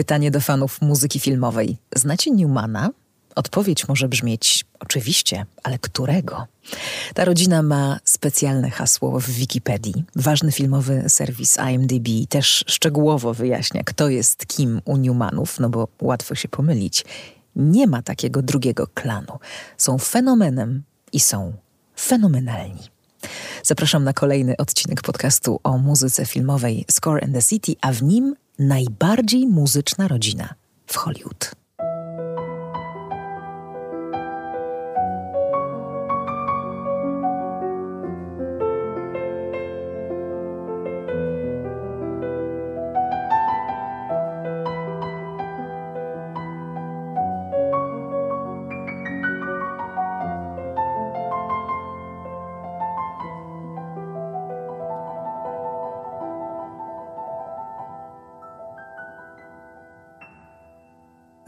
Pytanie do fanów muzyki filmowej. Znacie Newmana? Odpowiedź może brzmieć oczywiście, ale którego? Ta rodzina ma specjalne hasło w Wikipedii. Ważny filmowy serwis IMDb też szczegółowo wyjaśnia, kto jest kim u Newmanów, no bo łatwo się pomylić. Nie ma takiego drugiego klanu. Są fenomenem i są fenomenalni. Zapraszam na kolejny odcinek podcastu o muzyce filmowej Score and the City, a w nim najbardziej muzyczna rodzina w Hollywood.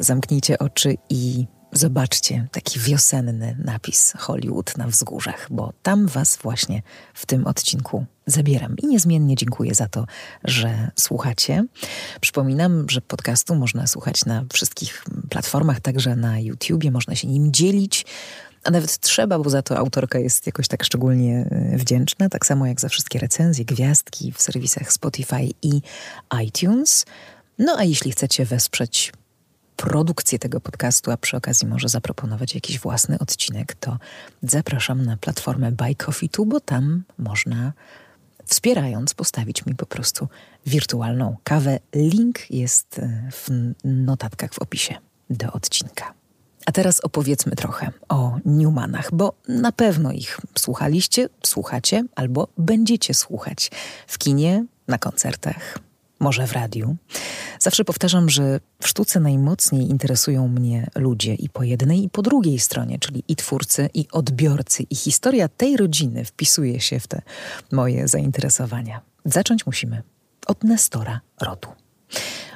Zamknijcie oczy i zobaczcie taki wiosenny napis Hollywood na wzgórzach, bo tam Was właśnie w tym odcinku zabieram. I niezmiennie dziękuję za to, że słuchacie. Przypominam, że podcastu można słuchać na wszystkich platformach, także na YouTubie, można się nim dzielić. A nawet trzeba, bo za to autorka jest jakoś tak szczególnie e, wdzięczna, tak samo jak za wszystkie recenzje, gwiazdki w serwisach Spotify i iTunes. No a jeśli chcecie wesprzeć produkcję tego podcastu, a przy okazji może zaproponować jakiś własny odcinek, to zapraszam na platformę Buy Coffee Tu, bo tam można wspierając postawić mi po prostu wirtualną kawę. Link jest e, w notatkach w opisie do odcinka. A teraz opowiedzmy trochę o Newmanach, bo na pewno ich słuchaliście, słuchacie albo będziecie słuchać w kinie, na koncertach, może w radiu. Zawsze powtarzam, że w sztuce najmocniej interesują mnie ludzie i po jednej, i po drugiej stronie, czyli i twórcy, i odbiorcy. I historia tej rodziny wpisuje się w te moje zainteresowania. Zacząć musimy od Nestora rodu.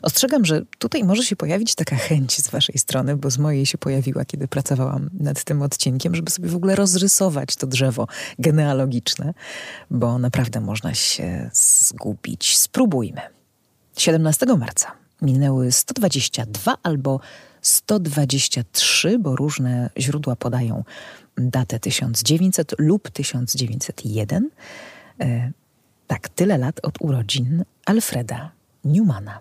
Ostrzegam, że tutaj może się pojawić taka chęć z Waszej strony, bo z mojej się pojawiła, kiedy pracowałam nad tym odcinkiem, żeby sobie w ogóle rozrysować to drzewo genealogiczne, bo naprawdę można się zgubić. Spróbujmy. 17 marca minęły 122 albo 123, bo różne źródła podają datę 1900 lub 1901. E, tak, tyle lat od urodzin Alfreda Newmana.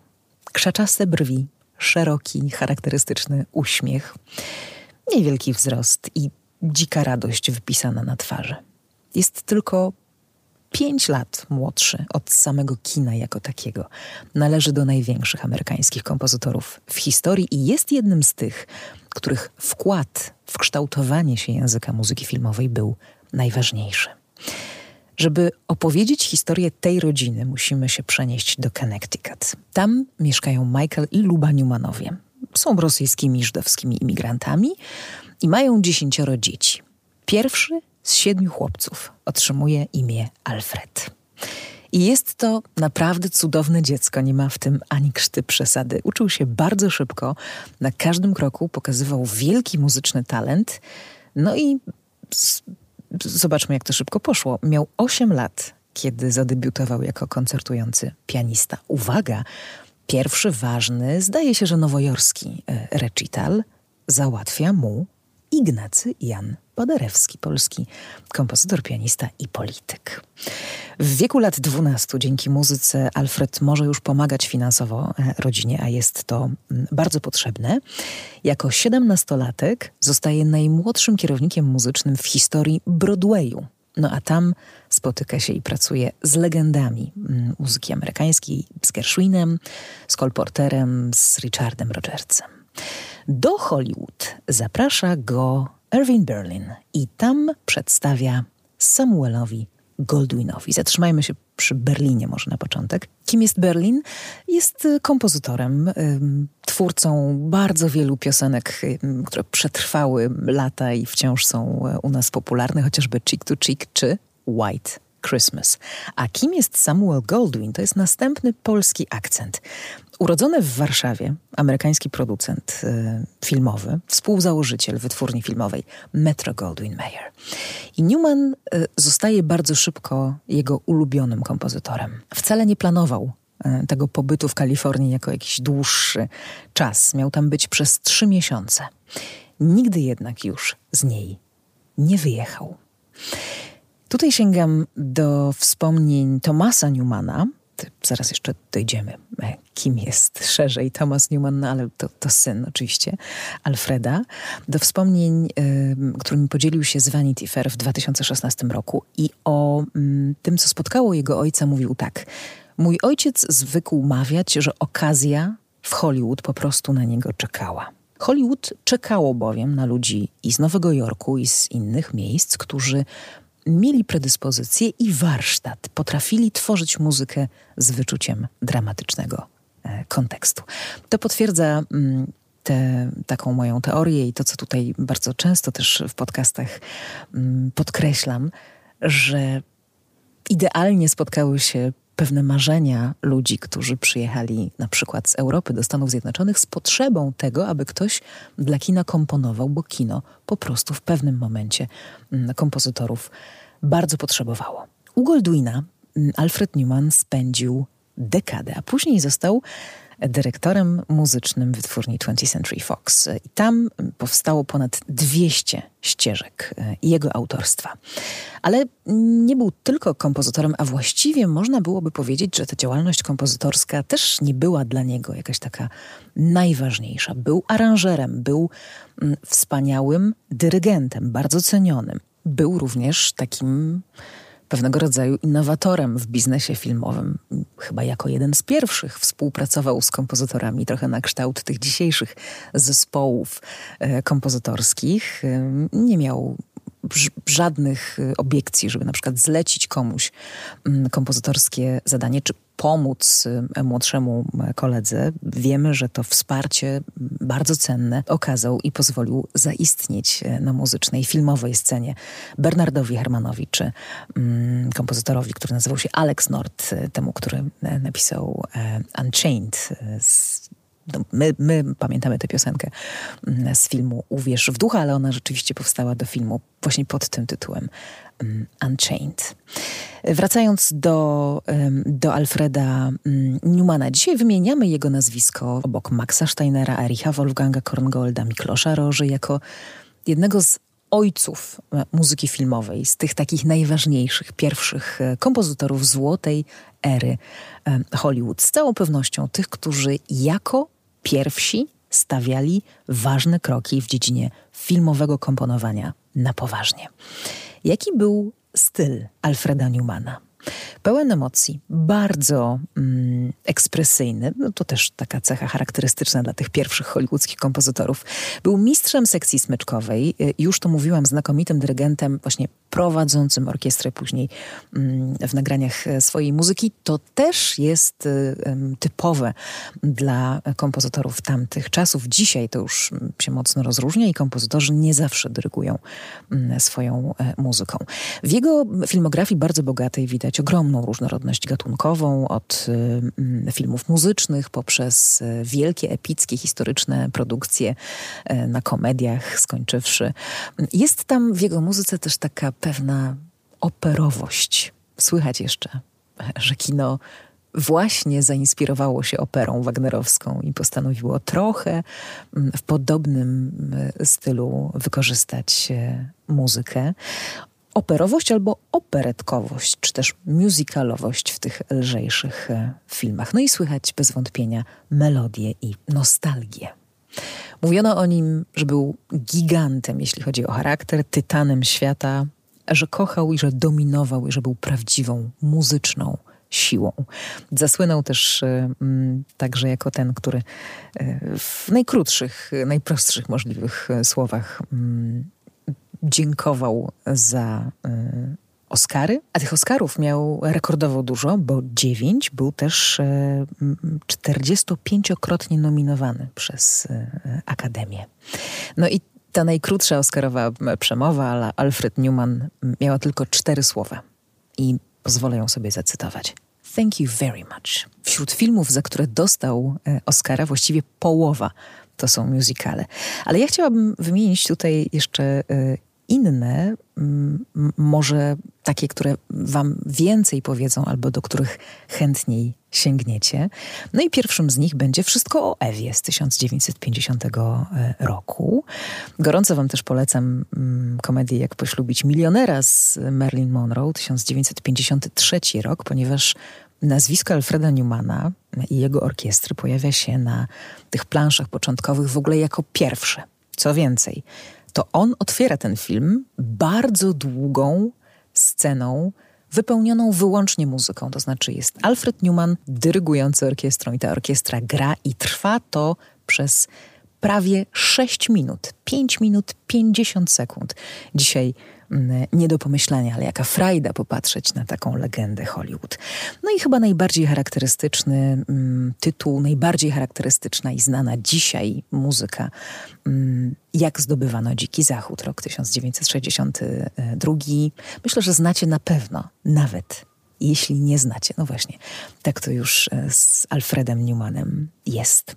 Krzaczaste brwi, szeroki, charakterystyczny uśmiech, niewielki wzrost i dzika radość wypisana na twarzy. Jest tylko pięć lat młodszy od samego kina jako takiego. Należy do największych amerykańskich kompozytorów w historii i jest jednym z tych, których wkład w kształtowanie się języka muzyki filmowej był najważniejszy. Żeby opowiedzieć historię tej rodziny, musimy się przenieść do Connecticut. Tam mieszkają Michael i Luba Newmanowie. Są rosyjskimi żydowskimi imigrantami i mają dziesięcioro dzieci. Pierwszy z siedmiu chłopców otrzymuje imię Alfred. I jest to naprawdę cudowne dziecko, nie ma w tym ani krzty przesady. Uczył się bardzo szybko, na każdym kroku pokazywał wielki muzyczny talent. No i zobaczmy, jak to szybko poszło. Miał 8 lat, kiedy zadebiutował jako koncertujący pianista. Uwaga! Pierwszy ważny, zdaje się, że nowojorski e, recital załatwia mu Ignacy Jan Paderewski, polski kompozytor, pianista i polityk. W wieku lat 12 dzięki muzyce Alfred może już pomagać finansowo e, rodzinie, a jest to mm, bardzo potrzebne. Jako 17-latek zostaje najmłodszym kierownikiem muzycznym w historii Broadwayu. No a tam spotyka się i pracuje z legendami mm, muzyki amerykańskiej, z Gershwinem, z Cole Porterem, z Richardem Rogersem. Do Hollywood zaprasza go Irving Berlin i tam przedstawia Samuelowi Goldwinowi. Zatrzymajmy się przy Berlinie może na początek. Kim jest Berlin? Jest kompozytorem, twórcą bardzo wielu piosenek, które przetrwały lata i wciąż są u nas popularne, chociażby Cheek to Cheek czy White Christmas. A kim jest Samuel Goldwyn? To jest następny polski akcent. Urodzony w Warszawie, amerykański producent y, filmowy, współzałożyciel wytwórni filmowej Metro Goldwyn Mayer. I Newman y, zostaje bardzo szybko jego ulubionym kompozytorem. Wcale nie planował e, tego pobytu w Kalifornii jako jakiś dłuższy czas. Miał tam być przez trzy miesiące. Nigdy jednak już z niej nie wyjechał. Tutaj sięgam do wspomnień Tomasa Newmana. Zaraz jeszcze dojdziemy, e, kim jest szerzej Thomas Newman, no ale to, to syn oczywiście Alfreda. Do wspomnień, y, którymi podzielił się z Vanity Fair w 2016 roku i o y, tym, co spotkało jego ojca, mówił tak. Mój ojciec zwykł mawiać, że okazja w Hollywood po prostu na niego czekała. Hollywood czekało bowiem na ludzi i z Nowego Jorku, i z innych miejsc, którzy mieli predyspozycję i warsztat, potrafili tworzyć muzykę z wyczuciem dramatycznego e, kontekstu. To potwierdza mm, tę taką moją teorię i to, co tutaj bardzo często też w podcastach mm, podkreślam, że idealnie spotkały się pewne marzenia ludzi, którzy przyjechali na przykład z Europy do Stanów Zjednoczonych z potrzebą tego, aby ktoś dla kina komponował, bo kino po prostu w pewnym momencie mm, kompozytorów bardzo potrzebowało. U Goldwina mm, Alfred Newman spędził dekadę, a później został dyrektorem muzycznym wytwórni 20th Century Fox. I tam powstało ponad 200 ścieżek e, jego autorstwa. Ale nie był tylko kompozytorem, a właściwie można byłoby powiedzieć, że ta działalność kompozytorska też nie była dla niego jakaś taka najważniejsza. Był aranżerem, był mm, wspaniałym dyrygentem, bardzo cenionym. Był również takim pewnego rodzaju innowatorem w biznesie filmowym. Chyba jako jeden z pierwszych współpracował z kompozytorami, trochę na kształt tych dzisiejszych zespołów e, kompozytorskich. E, nie miał żadnych e, obiekcji, żeby na przykład zlecić komuś mm, kompozytorskie zadanie, czy pomóc e, młodszemu e, koledze. Wiemy, że to wsparcie bardzo cenne okazał i pozwolił zaistnieć na muzycznej, filmowej scenie Bernardowi Hermanowi, czy mm, kompozytorowi, który nazywał się Alex Nord, temu, który napisał Unchained z my, my pamiętamy tę piosenkę mm, z filmu Uwierz w ducha, ale ona rzeczywiście powstała do filmu właśnie pod tym tytułem um, Unchained. Wracając do, do Alfreda um, Newmana, dzisiaj wymieniamy jego nazwisko obok Maxa Steinera, Ericha Wolfganga Korngolda, Miklosza Roży jako jednego z ojców e, muzyki filmowej, z tych takich najważniejszych, pierwszych e, kompozytorów złotej ery Hollywood. Z całą pewnością tych, którzy jako pierwsi stawiali ważne kroki w dziedzinie filmowego komponowania na poważnie. Jaki był styl Alfreda Newmana? Pełen emocji, bardzo mm, ekspresyjny, no to też taka cecha charakterystyczna dla tych pierwszych hollywoodzkich kompozytorów. Był mistrzem sekcji smyczkowej, y, już to mówiłam, znakomitym dyrygentem, właśnie prowadzącym orkiestrę później mm, w nagraniach e, swojej muzyki. To też jest y, typowe dla kompozytorów tamtych czasów. Dzisiaj to już mm, się mocno rozróżnia i kompozytorzy nie zawsze dyrygują mm, swoją e, muzyką. W jego filmografii bardzo bogatej widać ogromną różnorodność gatunkową, od filmów muzycznych poprzez e, wielkie, epickie, historyczne produkcje na komediach, skończywszy. Jest tam w jego muzyce też taka pewna operowość. Słychać jeszcze, że kino właśnie zainspirowało się operą wagnerowską i postanowiło trochę mm, w podobnym mm, stylu wykorzystać muzykę. Operowość albo operetkowość, czy też musicalowość w tych lżejszych e, filmach. No i słychać bez wątpienia melodię i nostalgię. Mówiono o nim, że był gigantem, jeśli chodzi o charakter, tytanem świata, że kochał i że dominował i że był prawdziwą muzyczną siłą. Zasłynął też y, także jako ten, który y, w najkrótszych, najprostszych możliwych słowach dziękował za Oscary, a tych Oscarów miał rekordowo dużo, bo dziewięć był też 45-krotnie nominowany przez Akademię. No i ta najkrótsza Oscarowa przemowa, ale Alfred Newman miała tylko cztery słowa i pozwolę ją sobie zacytować. Thank you very much. Wśród filmów, za które dostał e, Oscara, właściwie połowa to są musicale. Ale ja chciałabym wymienić tutaj jeszcze e, inne, może takie, które Wam więcej powiedzą albo do których chętniej sięgniecie. No i pierwszym z nich będzie Wszystko o Ewie z 1950 e, roku. Gorąco Wam też polecam komedię Jak poślubić milionera z Marilyn Monroe 1953 rok, ponieważ nazwisko Alfreda Newmana i jego orkiestry pojawia się na tych planszach początkowych w ogóle jako pierwsze. Co więcej, to on otwiera ten film bardzo długą sceną wypełnioną wyłącznie muzyką. To znaczy jest Alfred Newman dyrygujący orkiestrą i ta orkiestra gra i trwa to przez prawie 6 minut, 5 minut 50 sekund. Dzisiaj nie do pomyślenia, ale jaka frajda popatrzeć na taką legendę Hollywood. No i chyba najbardziej charakterystyczny mm, tytuł, najbardziej charakterystyczna i znana dzisiaj muzyka, mm, jak zdobywano Dziki Zachód, rok 1962. Myślę, że znacie na pewno, nawet jeśli nie znacie. No właśnie, tak to już e, z Alfredem Newmanem jest.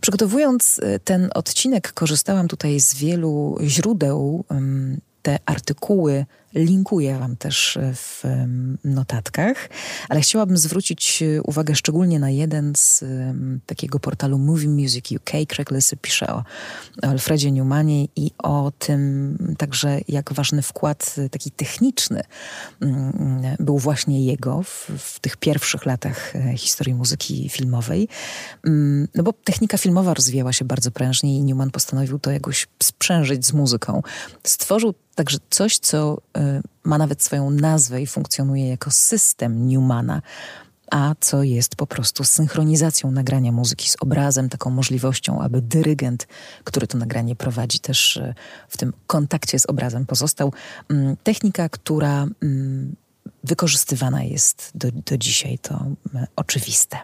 Przygotowując e, ten odcinek, korzystałam tutaj z wielu źródeł te artykuły linkuję Wam też w notatkach, ale chciałabym zwrócić uwagę szczególnie na jeden z takiego portalu Movie Music UK. Craig Lissy pisze o, Alfredzie Newmanie i o tym także, jak ważny wkład taki techniczny mm, był właśnie jego w, w tych pierwszych latach e, historii muzyki filmowej. Mm, no bo technika filmowa rozwijała się bardzo prężnie i Newman postanowił to jakoś sprzężyć z muzyką. Stworzył Także coś, co y, ma nawet swoją nazwę i funkcjonuje jako system Newmana, a co jest po prostu synchronizacją nagrania muzyki z obrazem, taką możliwością, aby dyrygent, który to nagranie prowadzi, też y, w tym kontakcie z obrazem pozostał. Mm, technika, która mm, wykorzystywana jest do, do dzisiaj, to y, oczywiste.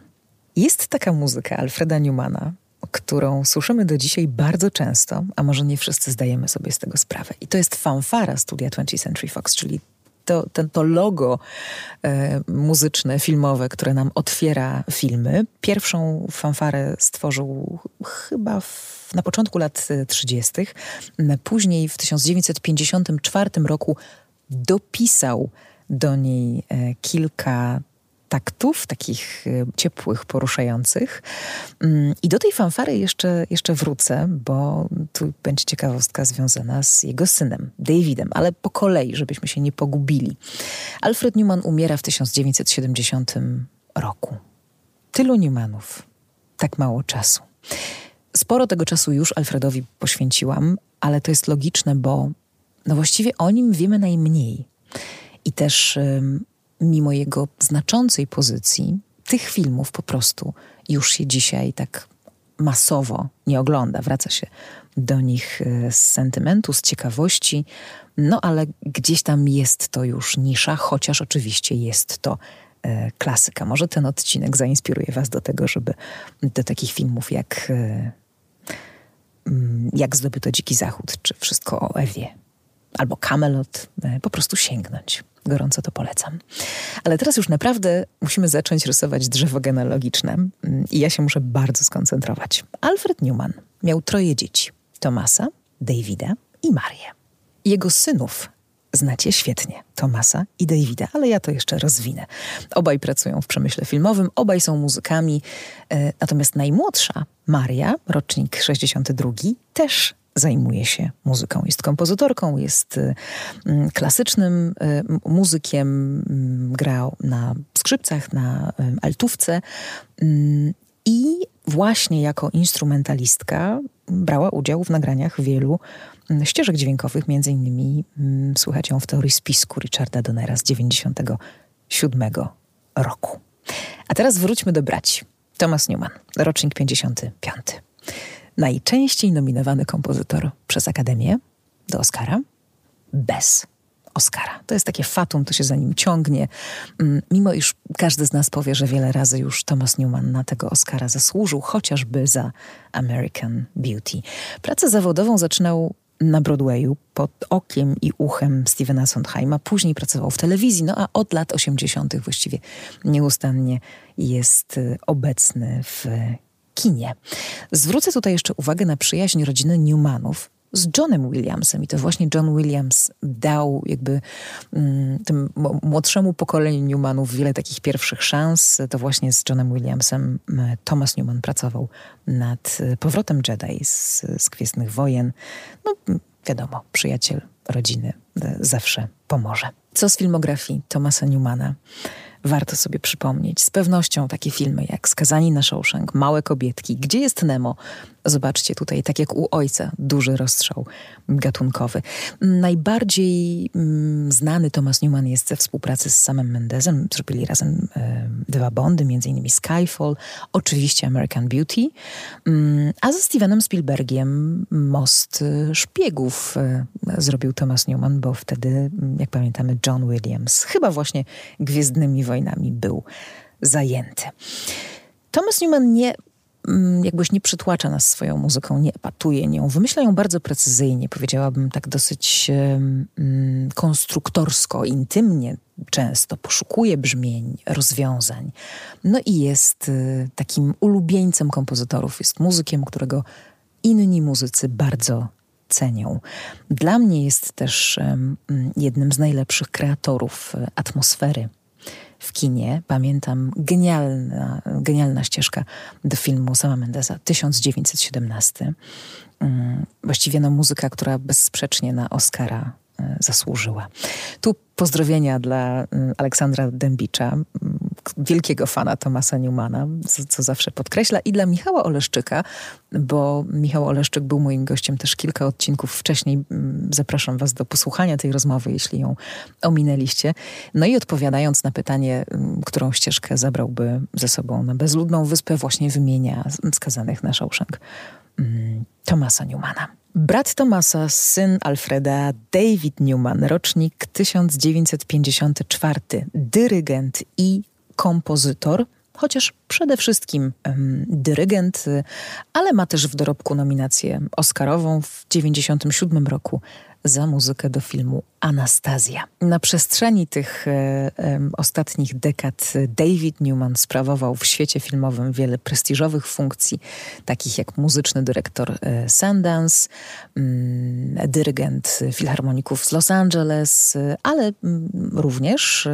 Jest taka muzyka Alfreda Newmana, którą słyszymy do dzisiaj bardzo często, a może nie wszyscy zdajemy sobie z tego sprawę. I to jest fanfara studia 20th Century Fox, czyli to, ten, to logo e, muzyczne, filmowe, które nam otwiera filmy. Pierwszą fanfarę stworzył chyba w, na początku lat 30. Później w 1954 roku dopisał do niej e, kilka taktów, takich y, ciepłych, poruszających. Mm, I do tej fanfary jeszcze, jeszcze wrócę, bo tu będzie ciekawostka związana z jego synem, Davidem, ale po kolei, żebyśmy się nie pogubili. Alfred Newman umiera w 1970 roku. Tylu Newmanów, tak mało czasu. Sporo tego czasu już Alfredowi poświęciłam, ale to jest logiczne, bo no właściwie o nim wiemy najmniej. I też mimo jego znaczącej pozycji, tych filmów po prostu już się dzisiaj tak masowo nie ogląda. Wraca się do nich e, z sentymentu, z ciekawości, no ale gdzieś tam jest to już nisza, chociaż oczywiście jest to e, klasyka. Może ten odcinek zainspiruje Was do tego, żeby do takich filmów jak, e, mm, jak Zdobyto Dziki Zachód, czy Wszystko o Ewie, albo Camelot, e, po prostu sięgnąć. Gorąco to polecam. Ale teraz już naprawdę musimy zacząć rysować drzewo genealogiczne mm, i ja się muszę bardzo skoncentrować. Alfred Newman miał troje dzieci: Tomasa, Davida i Marię. Jego synów znacie świetnie, Tomasa i Davida, ale ja to jeszcze rozwinę. Obaj pracują w przemyśle filmowym, obaj są muzykami, e, natomiast najmłodsza, Maria, rocznik 62, też zajmuje się muzyką. Jest kompozytorką, jest y, mm, klasycznym y, muzykiem, mm, grał na skrzypcach, na y, altówce mm, i właśnie jako instrumentalistka brała udział w nagraniach wielu ścieżek dźwiękowych, między innymi słychać ją w teorii spisku Richarda Donnera z 97 roku. A teraz wróćmy do braci. Thomas Newman, rocznik 55 najczęściej nominowany kompozytor przez Akademię do Oscara bez Oscara. To jest takie fatum, to się za nim ciągnie. Mm, mimo iż każdy z nas powie, że wiele razy już Thomas Newman na tego Oscara zasłużył, chociażby za American Beauty. Pracę zawodową zaczynał na Broadwayu pod okiem i uchem Stevena Sondheima. Później pracował w telewizji, no a od lat 80. właściwie nieustannie jest y, obecny w kinie. Zwrócę tutaj jeszcze uwagę na przyjaźń rodziny Newmanów z Johnem Williamsem. I to właśnie John Williams dał jakby mm, tym młodszemu pokoleniu Newmanów wiele takich pierwszych szans. To właśnie z Johnem Williamsem Thomas Newman pracował nad e, powrotem Jedi z, z Gwiezdnych Wojen. No wiadomo, przyjaciel rodziny zawsze pomoże. Co z filmografii Thomasa Newmana? warto sobie przypomnieć. Z pewnością takie filmy jak Skazani na Shawshank, Małe Kobietki, Gdzie jest Nemo? Zobaczcie tutaj, tak jak u ojca, duży rozstrzał gatunkowy. Najbardziej mm, znany Thomas Newman jest ze współpracy z samym Mendezem. Zrobili razem e, dwa Bondy, innymi Skyfall, oczywiście American Beauty, mm, a ze Stevenem Spielbergiem Most Szpiegów e, zrobił Thomas Newman, bo wtedy, jak pamiętamy, John Williams chyba właśnie Gwiezdnymi Wojnami był zajęty. Thomas Newman nie Mm, jakbyś nie przytłacza nas swoją muzyką, nie epatuje nią. Wymyśla ją bardzo precyzyjnie, powiedziałabym tak dosyć um, konstruktorsko, intymnie często. Poszukuje brzmień, rozwiązań. No i jest y, takim ulubieńcem kompozytorów. Jest muzykiem, którego inni muzycy bardzo cenią. Dla mnie jest też jednym z najlepszych kreatorów y, atmosfery w kinie. Pamiętam genialna, genialna ścieżka do filmu Sama Mendesa, 1917. Mm, właściwie no, muzyka, która bezsprzecznie na Oscara e, zasłużyła. Tu pozdrowienia dla mm, Aleksandra Dębicza, mm, wielkiego fana Tomasa Newmana, co, co, zawsze podkreśla, i dla Michała Oleszczyka, bo Michał Oleszczyk był moim gościem też kilka odcinków wcześniej. Zapraszam Was do posłuchania tej rozmowy, jeśli ją ominęliście. No i odpowiadając na pytanie, którą ścieżkę zabrałby ze sobą na bezludną wyspę, właśnie wymienia skazanych na Shawshank Tomasa Newmana. Brat Tomasa, syn Alfreda, David Newman, rocznik 1954, dyrygent i kompozytor, chociaż przede wszystkim um, dyrygent, ale ma też w dorobku nominację Oscarową w 1997 roku za muzykę do filmu Anastazja. Na przestrzeni tych e, e, ostatnich dekad David Newman sprawował w świecie filmowym wiele prestiżowych funkcji, takich jak muzyczny dyrektor e, Sundance, mm, dyrygent filharmoników z Los Angeles, ale mm, również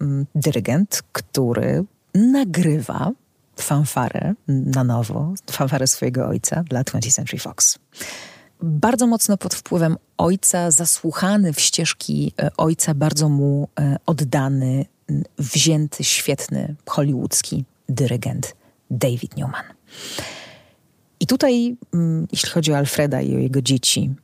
mm, dyrygent, który nagrywa fanfarę na nowo, fanfarę swojego ojca dla 20th Century Fox bardzo mocno pod wpływem ojca, zasłuchany w ścieżki e, ojca, bardzo mu e, oddany, wzięty, świetny hollywoodzki dyrygent David Newman. I tutaj, jeśli chodzi o Alfreda i o jego dzieci,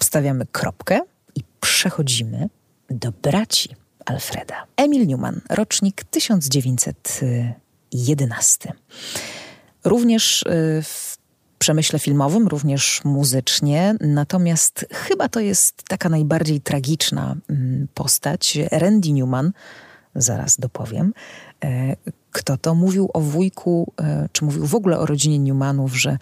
stawiamy kropkę i przechodzimy do braci Alfreda. Emil Newman, rocznik 1911. Również e, w przemyśle filmowym, również muzycznie. Natomiast chyba to jest taka najbardziej tragiczna mm, postać. Randy Newman, zaraz dopowiem, e, kto to mówił o wujku, e, czy mówił w ogóle o rodzinie Newmanów, że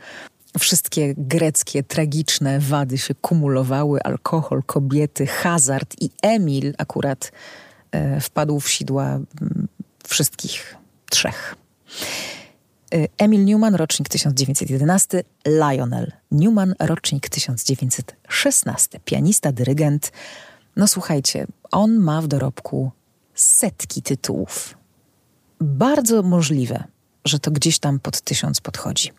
wszystkie greckie, tragiczne wady się kumulowały, alkohol, kobiety, hazard i Emil akurat e, wpadł w sidła wszystkich trzech. Y, Emil Newman, rocznik 1911, Lionel Newman, rocznik 1916, pianista, dyrygent. No słuchajcie, on ma w dorobku setki tytułów. Bardzo możliwe, że to gdzieś tam pod tysiąc podchodzi.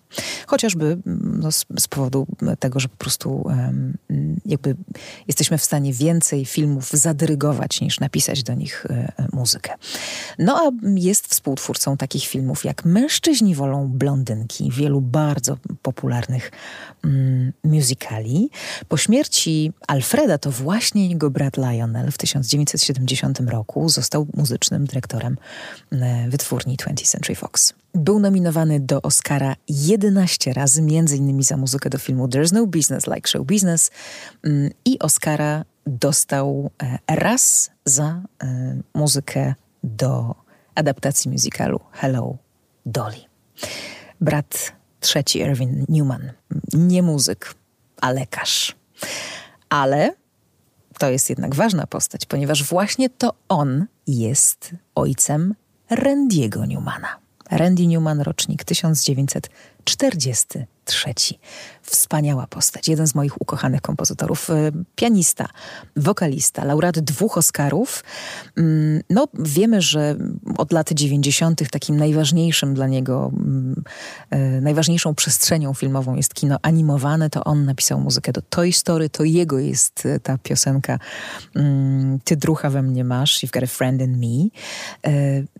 Chociażby mm, no, z, z, powodu tego, że po prostu jakby jesteśmy w stanie więcej filmów zadyrygować niż napisać do nich e, muzykę. No a jest współtwórcą takich filmów jak Mężczyźni wolą blondynki, wielu bardzo popularnych um, musicali. Po śmierci Alfreda to właśnie jego brat Lionel w 1970 roku został muzycznym dyrektorem e, wytwórni 20th Century Fox. Był nominowany do Oscara 11 razy, między innymi za muzykę do filmu There's No Business Like Show Business mm, i Oscara dostał e, raz za e, muzykę do adaptacji musicalu Hello Dolly. Brat trzeci, Erwin Newman, nie muzyk, a lekarz. Ale to jest jednak ważna postać, ponieważ właśnie to on jest ojcem Randiego Newmana. Randy Newman, rocznik 1900 40 trzeci. Wspaniała postać, jeden z moich ukochanych kompozytorów, e, pianista, wokalista, laureat dwóch Oscarów. Mm, no, wiemy, że od lat 90. takim najważniejszym dla niego, mm, e, najważniejszą przestrzenią filmową jest kino animowane. To on napisał muzykę do Toy Story, to jego jest e, ta piosenka mm, Ty drucha we mnie masz, You've got a friend in me.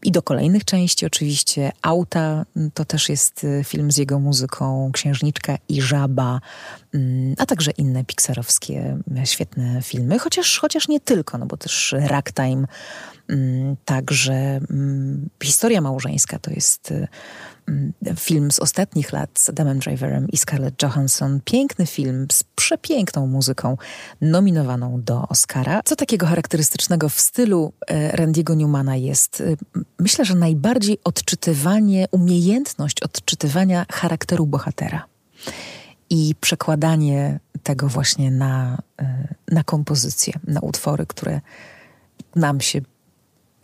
I do kolejnych części oczywiście. Auta to też jest film z jego muzyką, Księżniczka i Żaba, mm, a także inne pixarowskie e, świetne filmy, chociaż, chociaż nie tylko, no bo też Ragtime, mm, także mm, Historia małżeńska to jest e, film z ostatnich lat z Adamem Driverem i Scarlett Johansson. Piękny film z przepiękną muzyką nominowaną do Oscara. Co takiego charakterystycznego w stylu e, Randiego Newmana jest? Myślę, że najbardziej odczytywanie, umiejętność odczytywania charakteru bohatera i przekładanie tego właśnie na, e, na kompozycje, na utwory, które nam się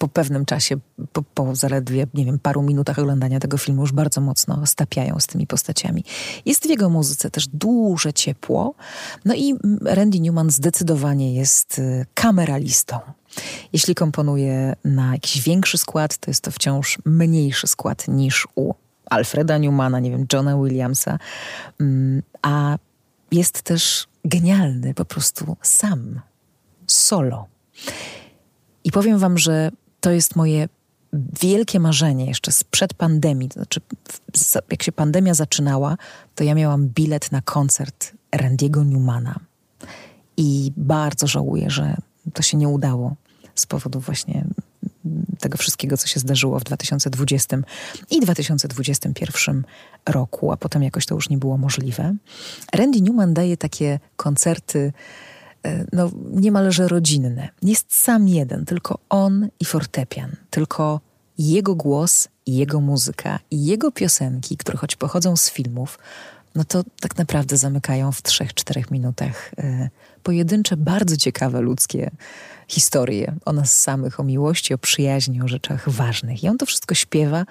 po pewnym czasie, po, po, zaledwie, nie wiem, paru minutach oglądania tego filmu już bardzo mocno stapiają z tymi postaciami. Jest w jego muzyce też duże ciepło. No i Randy Newman zdecydowanie jest e, kameralistą. Jeśli komponuje na jakiś większy skład, to jest to wciąż mniejszy skład niż u Alfreda Newmana, nie wiem, Johna Williamsa, mm, a jest też genialny po prostu sam, solo. I powiem wam, że to jest moje wielkie marzenie jeszcze sprzed pandemii. To znaczy, jak się pandemia zaczynała, to ja miałam bilet na koncert Randiego Newmana. I bardzo żałuję, że to się nie udało z powodu właśnie tego wszystkiego, co się zdarzyło w 2020 i 2021 roku, a potem jakoś to już nie było możliwe. Randy Newman daje takie koncerty no, niemalże rodzinne. Jest sam jeden, tylko on i fortepian, tylko jego głos jego muzyka i jego piosenki, które choć pochodzą z filmów, no to tak naprawdę zamykają w trzech, czterech minutach e, pojedyncze, bardzo ciekawe ludzkie historie o nas samych, o miłości, o przyjaźni, o rzeczach ważnych. I on to wszystko śpiewa,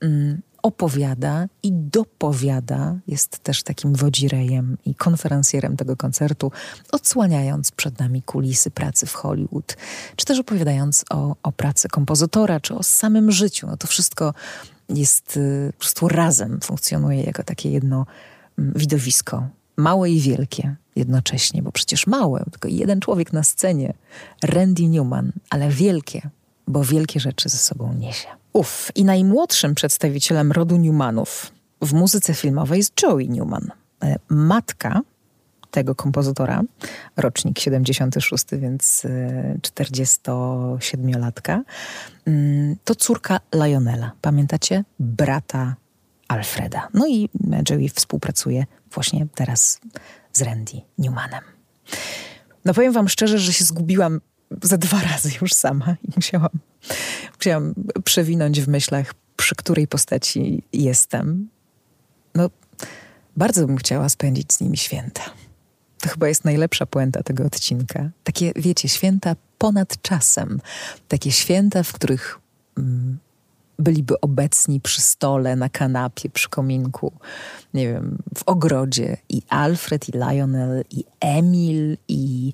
mm, opowiada i dopowiada. Jest też takim wodzirejem i konferencjerem tego koncertu, odsłaniając przed nami kulisy pracy w Hollywood, czy też opowiadając o, o pracy kompozytora, czy o samym życiu. No to wszystko jest y, po prostu razem, funkcjonuje jako takie jedno mm, widowisko małe i wielkie jednocześnie, bo przecież małe, tylko jeden człowiek na scenie, Randy Newman, ale wielkie, bo wielkie rzeczy ze sobą niesie. Uf, i najmłodszym przedstawicielem rodu Newmanów w muzyce filmowej jest Joey Newman. E, matka tego kompozytora, rocznik 76, więc 47-latka, e, mm, to córka Lionela. Pamiętacie? Brata Alfreda. No i Joey współpracuje właśnie teraz z Randy Newmanem. No powiem wam szczerze, że się zgubiłam za dwa razy już sama i musiałam, musiałam przewinąć w myślach, przy której postaci jestem. No, bardzo bym chciała spędzić z nimi święta. To chyba jest najlepsza puenta tego odcinka. Takie, wiecie, święta ponad czasem. Takie święta, w których mm, byliby obecni przy stole, na kanapie, przy kominku, nie wiem, w ogrodzie i Alfred, i Lionel, i Emil, i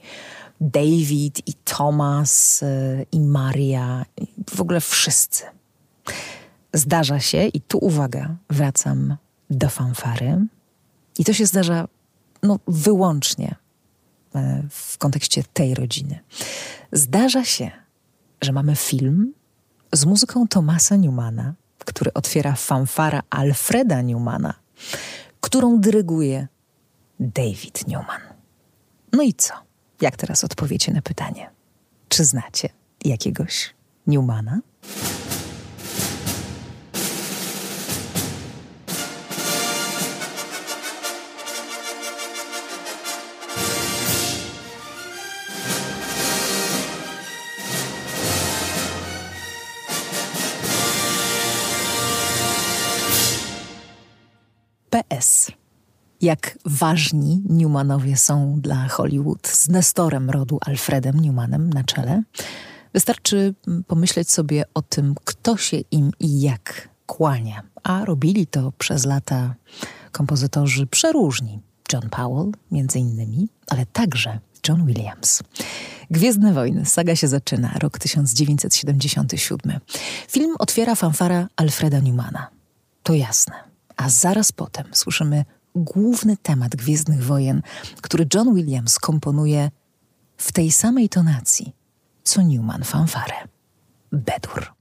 David, i Thomas, e, i Maria, i w ogóle wszyscy. Zdarza się, i tu uwaga, wracam do fanfary, i to się zdarza no, wyłącznie e, w kontekście tej rodziny. Zdarza się, że mamy film, z muzyką Thomasa Newmana, który otwiera fanfara Alfreda Newmana, którą dyryguje David Newman. No i co? Jak teraz odpowiecie na pytanie? Czy znacie jakiegoś Newmana? PS. Jak ważni Newmanowie są dla Hollywood z Nestorem rodu Alfredem Newmanem na czele, wystarczy pomyśleć sobie o tym, kto się im i jak kłania, a robili to przez lata kompozytorzy przeróżni. John Powell między innymi, ale także John Williams. Gwiezdne Wojny, saga się zaczyna, rok 1977. Film otwiera fanfara Alfreda Newmana. To jasne. A zaraz potem słyszymy główny temat Gwiezdnych Wojen, który John Williams komponuje w tej samej tonacji, co Newman fanfarę. Bedur.